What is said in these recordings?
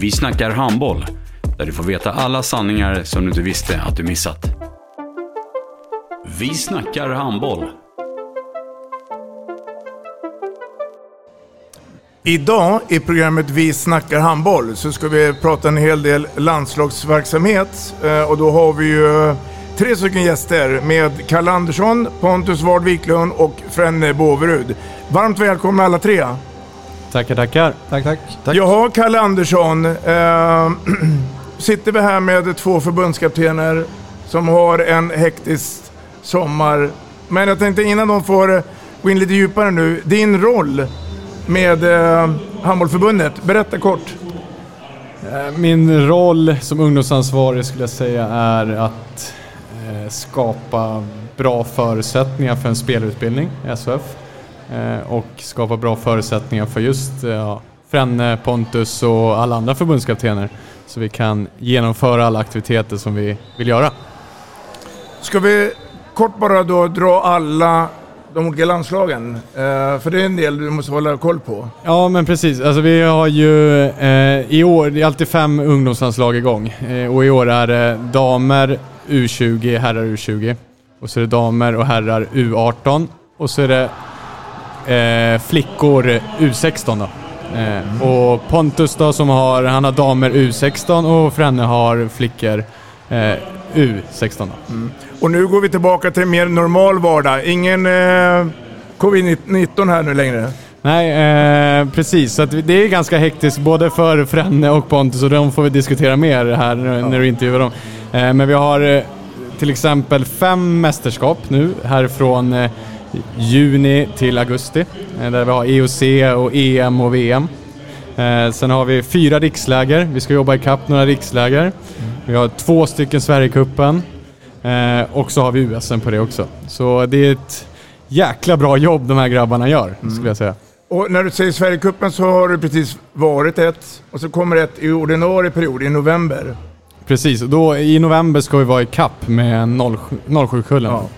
Vi snackar handboll, där du får veta alla sanningar som du inte visste att du missat. Vi snackar handboll. Idag i programmet Vi snackar handboll så ska vi prata en hel del landslagsverksamhet eh, och då har vi ju eh, tre stycken gäster med Kalle Andersson, Pontus Ward Wiklund och Frenne Båverud. Varmt välkomna alla tre! Tackar, tackar. Tack, tack. Jaha, Kalle Andersson. Eh, sitter vi här med två förbundskaptener som har en hektisk sommar. Men jag tänkte innan de får gå in lite djupare nu. Din roll med eh, Handbollförbundet. Berätta kort. Eh, Min roll som ungdomsansvarig skulle jag säga är att eh, skapa bra förutsättningar för en spelutbildning i SHF och skapa bra förutsättningar för just eh, ja, Frenne, Pontus och alla andra förbundskaptener så vi kan genomföra alla aktiviteter som vi vill göra. Ska vi kort bara då dra alla de olika landslagen? Eh, för det är en del du måste hålla koll på. Ja men precis, alltså vi har ju eh, i år, det är alltid fem ungdomslandslag igång eh, och i år är det damer U20, herrar U20 och så är det damer och herrar U18 och så är det eh, flickor U16 då. Eh, och Pontus då som har, han har damer U16 och Frenne har flickor eh, U16 då. Och nu går vi tillbaka till en mer normal vardag. Ingen eh, covid-19 här nu längre. Nej, eh, precis. Så att det är ganska hektiskt både för Frenne och Pontus och de får vi diskutera mer här nu när du intervjuar dem. Eh, men vi har eh, till exempel fem mästerskap nu här från eh, juni till augusti. Eh, där vi har EOC och EM och VM. Eh, sen har vi fyra riksläger. Vi ska jobba i kapp några riksläger. Vi har två stycken Sverigecupen. Eh, och så har vi USM på det också. Så det är ett jäkla bra jobb de här grabbarna gör, skulle jag säga. Och när du säger Sverigecupen så har det precis varit ett och så kommer ett i ordinarie period i november. Precis, då i november ska vi vara i kapp med 07-kullen. Ja.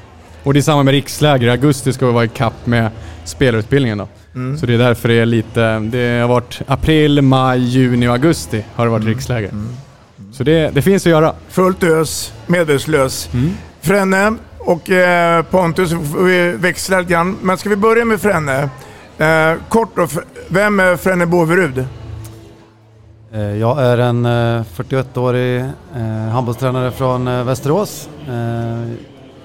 Och det är samma med riksläger. I augusti ska vi vara i kapp med spelarutbildningen då. Mm. Så det är därför det är lite... Det har varit april, maj, juni och augusti har det varit Mm. riksläger. Så det, det finns att göra. Fullt ös, medvetslös. Mm. Frenne och eh, Pontus, vi växla lite grann. Men ska vi börja med Frenne? Eh, kort då, vem är Frenne Båverud? Eh, Jag är en eh, 41-årig eh, handbollstränare från eh, Västerås.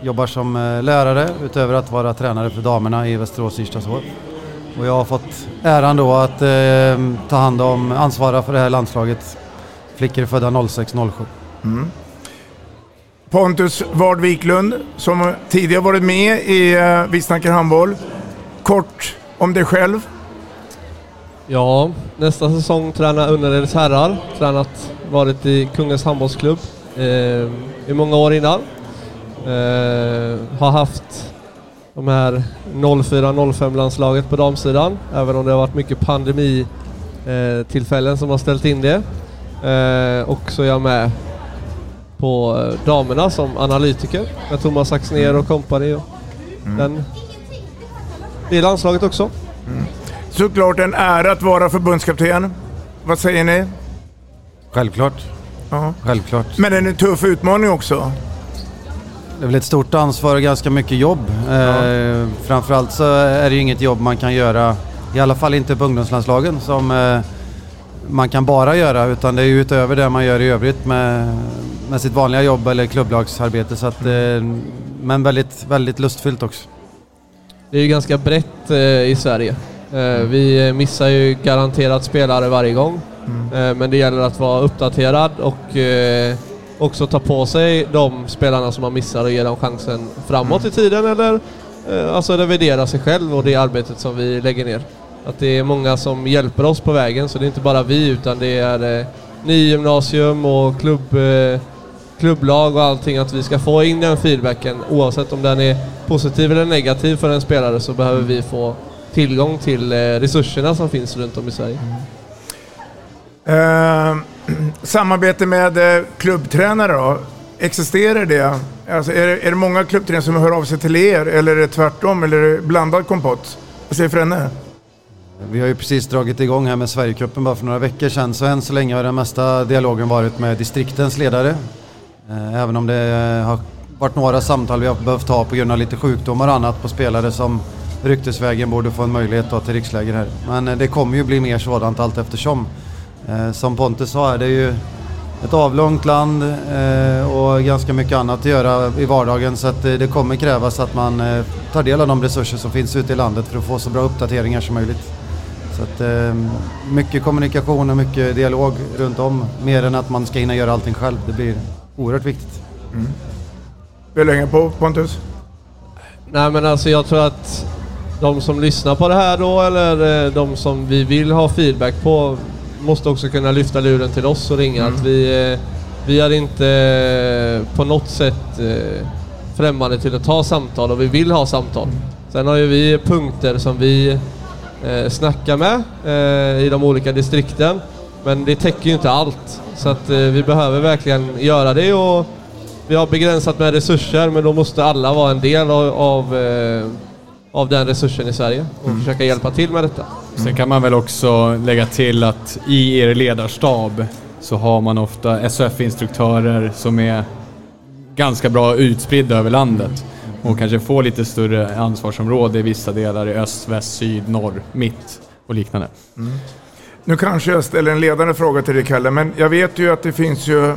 Jobbar som eh, lärare utöver att vara tränare för damerna i Västerås Ystads HF. Och jag har fått äran då att eh, ta hand om, ansvara för det här landslaget. Flickor födda 06-07. Pontus Ward Wiklund, som tidigare varit med i eh, Vi snackar handboll. Kort om dig själv. Ja, nästa säsong tränar Önneredes herrar. Tränat, varit i Kungens handbollsklubb eh, i många år innan. Eh, har haft de här 04-05 landslaget på damsidan, även om det har varit mycket pandemi eh, tillfällen som har ställt in det. Eh, och så är jag med på damerna som analytiker med Thomas Axnér och kompani. och Den, det är landslaget också. Såklart en ära att vara förbundskapten. Vad säger ni? Självklart. Ja. Självklart. Men det är en tuff utmaning också. Det är väl ett stort ansvar och ganska mycket jobb. Eh, framförallt så är det ju inget jobb man kan göra, i alla fall inte på ungdomslandslagen som eh, man kan bara göra utan det är ju utöver det man gör i övrigt med, med sitt vanliga jobb eller klubblagsarbete. Så att, eh, men väldigt, väldigt lustfyllt också. Det är ju ganska brett eh, i Sverige. Eh, vi missar ju garanterat spelare varje gång. Eh, men det gäller att vara uppdaterad och också ta på sig de spelarna som man missar och ge dem chansen framåt i tiden eller eh, alltså revidera sig själv och det arbetet som vi lägger ner. Att det är många som hjälper oss på vägen så det är inte bara vi utan det är eh, nygymnasium och klubb, eh, klubblag och allting att vi ska få in den feedbacken oavsett om den är positiv eller negativ för en spelare så behöver vi få tillgång till eh, resurserna som finns runt om i Sverige. Eh, samarbete med eh, klubbtränare då? Existerar det? Alltså, är, det är det många klubbtränare som hör av sig till er eller är det tvärtom eller är det blandad kompott? Vad säger Frenne? Vi har ju precis dragit igång här med Sverigecupen bara för några veckor sedan så än så länge har den mesta dialogen varit med distriktens ledare. Eh, även om det har varit några samtal vi har behövt ha på grund av lite sjukdomar och annat på spelare som ryktesvägen borde få en möjlighet då till riksläger här. Men eh, det kommer ju bli mer sådant allt eftersom. Eh, Som Pontus sa är det ju ett avlångt land eh, och ganska mycket annat att göra i vardagen så att eh, det kommer krävas att man tar del av de resurser som finns ute i landet för att få så bra uppdateringar som möjligt. Så att, mycket kommunikation och mycket dialog runt om mer än att man ska hinna göra allting själv. Det blir oerhört viktigt. Vill du hänga på Pontus? Nej men alltså jag tror att de som lyssnar på det här då eller de som vi vill ha feedback på måste också kunna lyfta luren till oss och ringa. Att vi, eh, vi är inte eh, på något sätt eh, främmande till att ta samtal och vi vill ha samtal. Sen har ju vi punkter som vi eh, snackar med eh, i de olika distrikten. Men det täcker ju inte allt. Så att eh, vi behöver verkligen göra det och vi har begränsat med resurser men då måste alla vara en del av, av, eh, av den resursen i Sverige och försöka hjälpa till med detta. Sen kan man väl också lägga till att i er ledarstab så har man ofta SHF-instruktörer som är ganska bra utspridda över landet och kanske får lite större ansvarsområde i vissa delar i öst, väst, syd, norr, mitt och liknande. Nu kanske jag ställer en ledande fråga till dig Kalle, men jag vet ju att det finns ju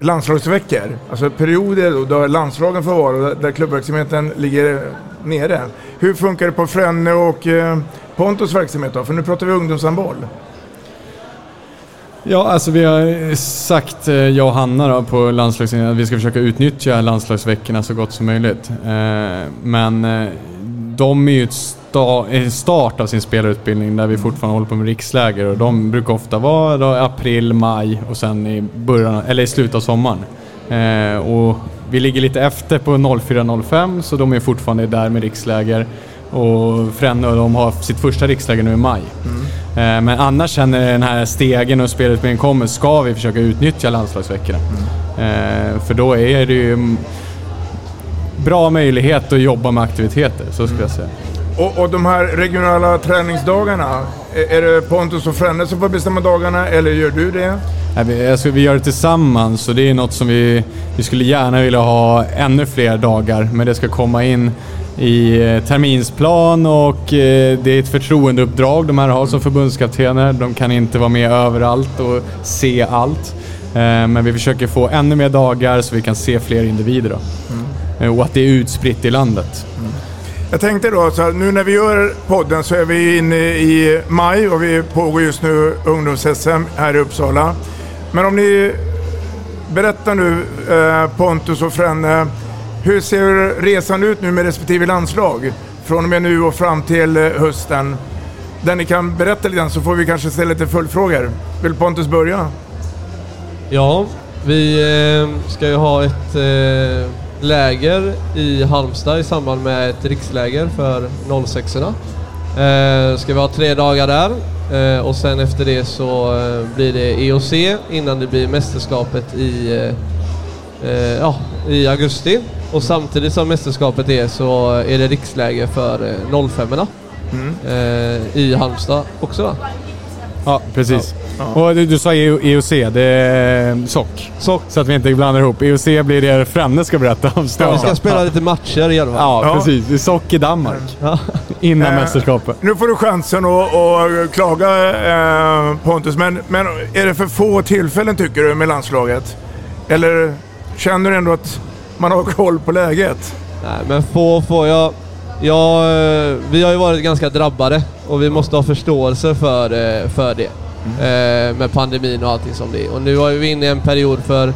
landslagsveckor, alltså perioder då- landslagen får vara och där klubbverksamheten ligger nere. Hur funkar det på Frenne och eh, Pontus verksamhet då? För nu pratar vi ungdomshandboll. Ja, alltså vi har sagt, eh, jag och Hanna då, på landslagsveckan att vi ska försöka utnyttja landslagsveckorna så gott som möjligt. Eh, men eh, de är ju en start av sin spelarutbildning där vi fortfarande håller på med riksläger och de brukar ofta vara då april, maj och sen i, början, eller i slutet av sommaren. Och vi ligger lite efter på 04-05 så de är fortfarande där med riksläger. Och Frenne och de har sitt första riksläger nu i maj. Eh, Men annars sen när den här stegen och spelutbildningen kommer ska vi försöka utnyttja landslagsveckorna. Eh, För då är det ju mm, bra möjlighet att jobba med aktiviteter, så skulle jag säga. Och, och de här regionala träningsdagarna, är, är det Pontus och Frenne som får bestämma dagarna eller gör du det? Nej, vi- Alltså, vi gör det tillsammans och det är något som vi, vi skulle gärna vilja ha ännu fler dagar, men det ska komma in i eh, terminsplan och eh, det är ett förtroendeuppdrag de här har som förbundskaptener. De kan inte vara med överallt och se allt. Eh, Men vi försöker få ännu mer dagar så vi kan se fler individer. Eh, Och att det är utspritt i landet. Jag tänkte då, så här, nu när vi gör podden så är vi inne i maj och vi pågår just nu ungdoms-SM här i Uppsala. Men om ni berättar nu eh, Pontus och Frenne, hur ser resan ut nu med respektive landslag? Från och med nu och fram till eh, hösten. Där ni kan berätta lite grann så får vi kanske ställa lite följdfrågor. Vill Pontus börja? Ja, vi eh, ska ju ha ett eh, läger i Halmstad i samband med ett riksläger för 06orna. Ska vi ha tre dagar där och sen efter det så blir det EOC innan det blir mästerskapet i, ja, i augusti. Och samtidigt som mästerskapet är så är det riksläger för eh, 05orna Mm. eh, i Halmstad också. Va? Ja, precis. Och du, du sa E- EOC, det är sock. Sock. Så att vi inte blandar ihop. EOC blir det Fränne ska berätta om Vi start. ska spela lite matcher i alla fall. Ja, Ja. precis. Det är sock i Danmark. Innan Eh, mästerskapet. Nu får du chansen att, att klaga eh, Pontus, men, men är det för få tillfällen tycker du med landslaget? Eller känner du ändå att man har koll på läget? Nej, men få, få. Jag, jag, eh, vi har ju varit ganska drabbade och vi måste ha förståelse för, eh, för det. Eh, med pandemin och allting som det är. Och nu är vi inne i en period för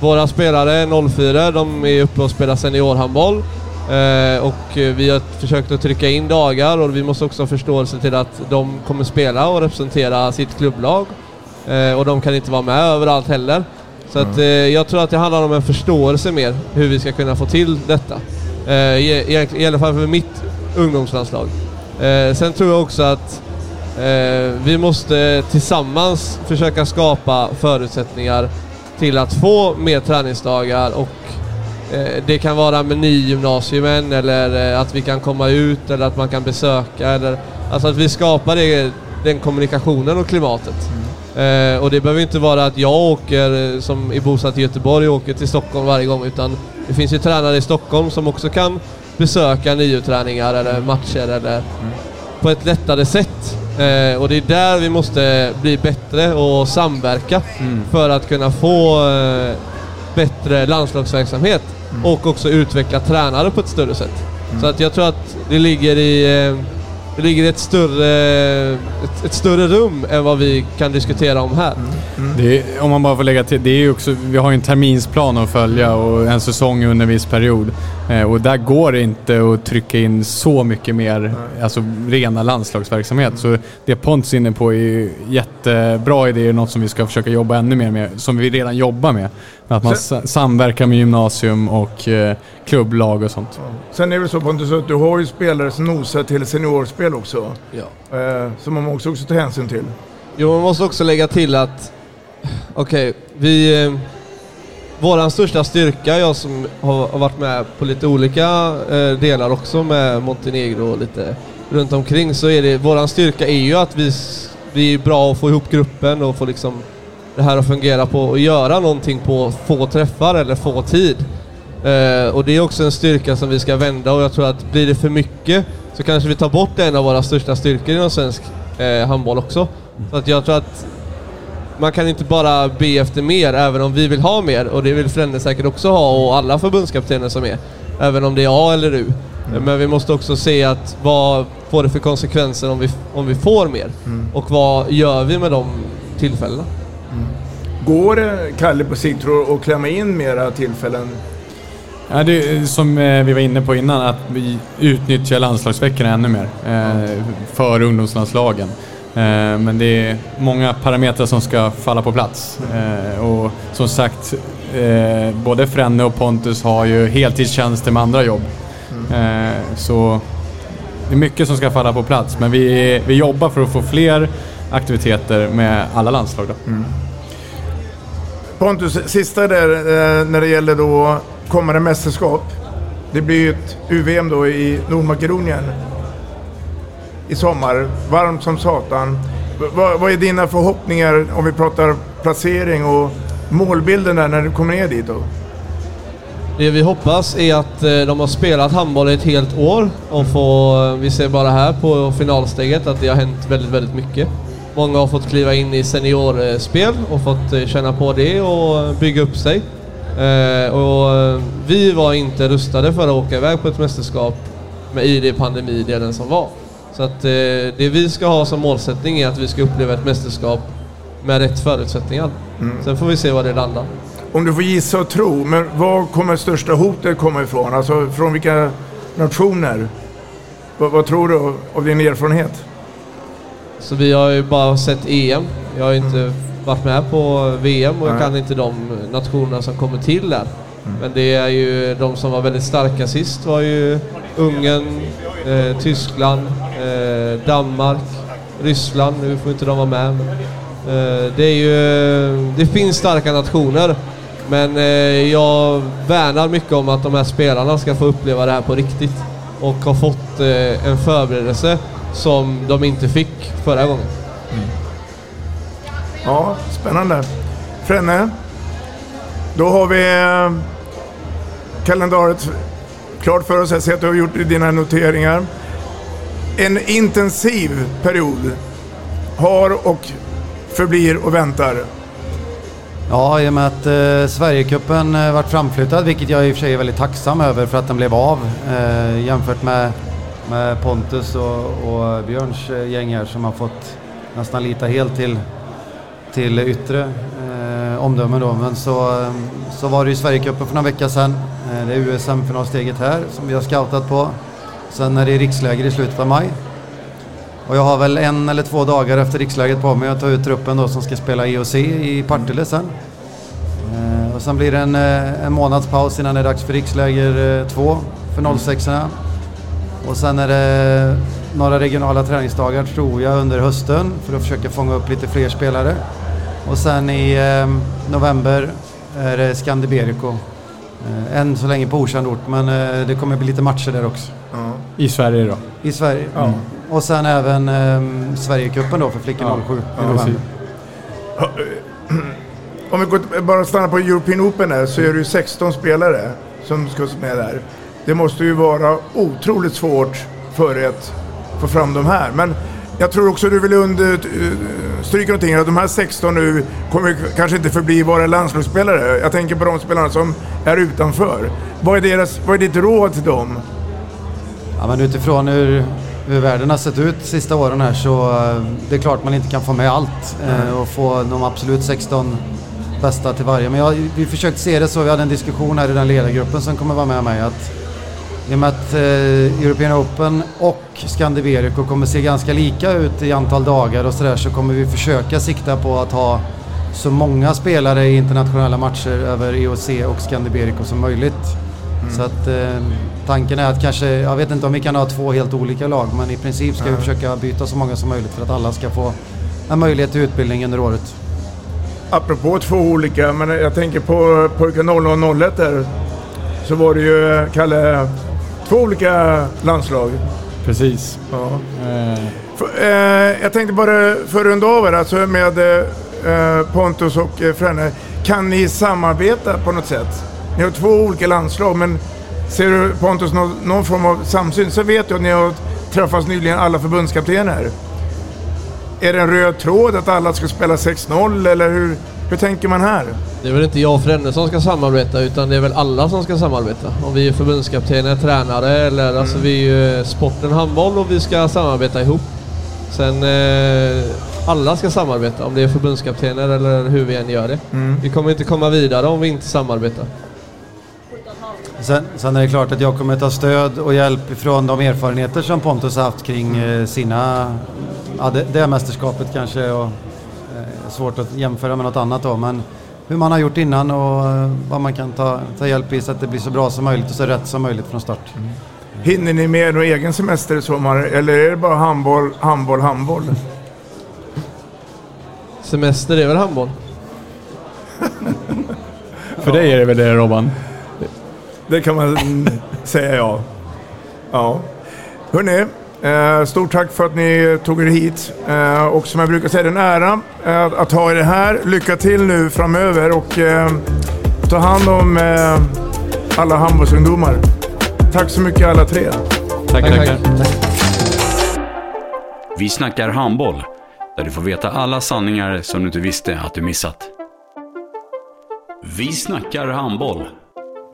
våra spelare, 04, de är uppe och spelar seniorhandboll. Eh, och vi har försökt att trycka in dagar och vi måste också ha förståelse till att de kommer spela och representera sitt klubblag. Eh, och de kan inte vara med överallt heller. Så att, eh, jag tror att det handlar om en förståelse mer hur vi ska kunna få till detta. Eh, i, i, I alla fall för mitt ungdomslandslag. Eh, sen tror jag också att eh, vi måste tillsammans försöka skapa förutsättningar till att få mer träningsdagar och eh, det kan vara med nygymnasiumen eller eh, att vi kan komma ut eller att man kan besöka eller alltså att vi skapar det, den kommunikationen och klimatet. Eh, och det behöver inte vara att jag åker, eh, som är bosatt i Göteborg, åker till Stockholm varje gång utan det finns ju tränare i Stockholm som också kan besöka nyuträningar eller matcher eller på ett lättare sätt. Eh, och det är där vi måste bli bättre och samverka för att kunna få eh, bättre landslagsverksamhet och också utveckla tränare på ett större sätt. Så att jag tror att det ligger i eh, det ligger i ett större, ett, ett större rum än vad vi kan diskutera om här. Det är, om man bara får lägga till, det är också, vi har ju en terminsplan att följa och en säsong under en viss period. Eh, och där går det inte att trycka in så mycket mer, alltså rena landslagsverksamhet. Så det Pontus är inne på är ju jättebra idéer, något som vi ska försöka jobba ännu mer med, som vi redan jobbar med. Att man sa- samverkar med gymnasium och eh, klubblag och sånt. Sen är det så Pontus att du har ju spelare som nosar till seniorspel också. Ja. Eh, som man måste också ta hänsyn till. Jo, man måste också lägga till att, okej, vi... Eh, våran största styrka, jag som har, har varit med på lite olika eh, delar också med Montenegro och lite runt omkring, så är det, våran styrka är ju att vi, vi är bra att få ihop gruppen och få liksom det här att fungera på och göra någonting på få träffar eller få tid. Eh, och det är också en styrka som vi ska vända och jag tror att blir det för mycket så kanske vi tar bort en av våra största styrkor inom svensk eh, handboll också. Så att jag tror att man kan inte bara be efter mer även om vi vill ha mer och det vill Frände säkert också ha och alla förbundskaptener som är. Även om det är A eller U. Men vi måste också se att vad får det för konsekvenser om vi, om vi får mer? Och vad gör vi med de tillfällena? Går det, Kalle, på sikt att klämma in mera tillfällen? Ja, det är som eh, vi var inne på innan, att vi utnyttjar landslagsveckorna ännu mer eh, för ungdomslandslagen. Eh, men det är många parametrar som ska falla på plats. Och som sagt, både Frenne och Pontus har ju heltidstjänster med andra jobb. Så det är mycket som ska falla på plats, men vi, vi jobbar för att få fler aktiviteter med alla landslag. Då. Pontus, sista där eh, när det gäller då kommande mästerskap. Det blir ju ett UVM då i Nordmakedonien i sommar. Varmt som satan. Vad- vad är dina förhoppningar om vi pratar placering och målbilden där när du kommer ner dit då? Det vi hoppas är att eh, de har spelat handboll i ett helt år och får, eh, vi ser bara här på finalsteget att det har hänt väldigt, väldigt mycket. Många har fått kliva in i seniorspel och fått eh, känna på det och bygga upp sig. Eh, och eh, vi var inte rustade för att åka iväg på ett mästerskap med i det pandemidelen som var. Så att eh, det vi ska ha som målsättning är att vi ska uppleva ett mästerskap med rätt förutsättningar. Sen får vi se var det landar. Om du får gissa och tro, men var kommer största hotet komma ifrån? Alltså från vilka nationer? Vad, vad tror du av din erfarenhet? Så vi har ju bara sett EM. Jag har ju inte varit med på VM och jag kan inte de nationerna som kommer till där. Men det är ju de som var väldigt starka sist var ju Ungern, eh, Tyskland, eh, Danmark, Ryssland. Nu får inte de vara med. Men, eh, det är ju... Det finns starka nationer. Men eh, jag värnar mycket om att de här spelarna ska få uppleva det här på riktigt. Och har fått eh, en förberedelse som de inte fick förra gången. Ja, spännande. Frenne, då har vi eh, kalendariet klart för oss. Jag ser att du har gjort dina noteringar. En intensiv period har och förblir och väntar. Ja, i och med att eh, Sverigecupen eh, vart framflyttad, vilket jag i och för sig är väldigt tacksam över för att den blev av eh, jämfört med, med Pontus och, och Björns eh, gäng här som har fått nästan lita helt till, till yttre eh, omdömen då. Men så, eh, så var det ju Sverigecupen för några veckor sedan. Eh, det är USM-finalsteget här som vi har scoutat på. Sen är det riksläger i slutet av maj. Och jag har väl en eller två dagar efter riksläget på mig att ta ut truppen då som ska spela e IOC i Partille sen. Eh, och sen blir det en, eh, en månads paus innan det är dags för riksläger 2 för 06 erna och sen är det några regionala träningsdagar tror jag under hösten för att försöka fånga upp lite fler spelare. Och sen i eh, november är det Scandiberico. Eh, än så länge på okänd ort men eh, det kommer bli lite matcher där också. Ja. I Sverige då? I Sverige, Ja. mm. Och sen även eh, Sverigecupen då för flickor Ja. 07 i Ja, november. precis. Om vi går, bara stannar på European Open där så är det ju 16 spelare som ska med där. Det måste ju vara otroligt svårt för att få fram de här. Men jag tror också du vill understryka någonting att de här 16 nu kommer kanske inte förbli vara landslagsspelare. Jag tänker på de spelarna som är utanför. Vad är, deras, vad är ditt råd till dem? Ja, men utifrån hur, hur världen har sett ut de sista åren här så eh, det är klart man inte kan få med allt eh, och få de absolut 16 bästa till varje. Men jag, vi försökte se det så, vi hade en diskussion här i den ledargruppen som kommer vara med mig att i och med att eh, European Open och Scandiverico kommer se ganska lika ut i antal dagar och sådär så kommer vi försöka sikta på att ha så många spelare i internationella matcher över EOC och Scandiberico som möjligt. Så att eh, tanken är att kanske, jag vet inte om vi kan ha två helt olika lag men i princip ska vi Nej. försöka byta så många som möjligt för att alla ska få en möjlighet till utbildning under året. Apropå två olika, men jag tänker på pojken 0001 där. Så var det ju, Kalle, två olika landslag. Precis. Ja. Eh, För, eh, jag tänkte bara för att runda av alltså med eh, Pontus och eh, Frenne. Kan ni samarbeta på något sätt? Ni har två olika landslag, men ser du Pontus någon, någon form av samsyn? Så vet jag att ni har träffats nyligen, alla förbundskaptener. Är det en röd tråd att alla ska spela 6-0 eller hur, hur tänker man här? Det är väl inte jag och Frenne som ska samarbeta utan det är väl alla som ska samarbeta. Om vi är förbundskaptener, tränare eller alltså vi är ju sporten handboll och vi ska samarbeta ihop. Sen eh, alla ska samarbeta om det är förbundskaptener eller hur vi än gör det. Mm. Vi kommer inte komma vidare om vi inte samarbetar. Sen, sen är det klart att jag kommer ta stöd och hjälp ifrån de erfarenheter som Pontus har haft kring eh, sina, ja det, det mästerskapet kanske och eh, svårt att jämföra med något annat då men hur man har gjort innan och eh, vad man kan ta, ta hjälp i så att det blir så bra som möjligt och så rätt som möjligt från start. Hinner ni med någon egen semester i sommar eller är det bara handboll, handboll, handboll? Semester är väl handboll? för dig är det väl det Robban? Det kan man mm, säga ja. Ja. Hörrni, eh, stort tack för att ni tog er hit. Eh, och som jag brukar säga, det är en ära eh, att ha er här. Lycka till nu framöver och eh, ta hand om eh, alla handbollsungdomar. Tack så mycket alla tre. Tackar, tackar. Vi snackar handboll, där du får veta alla sanningar som du inte visste att du missat. Vi snackar handboll.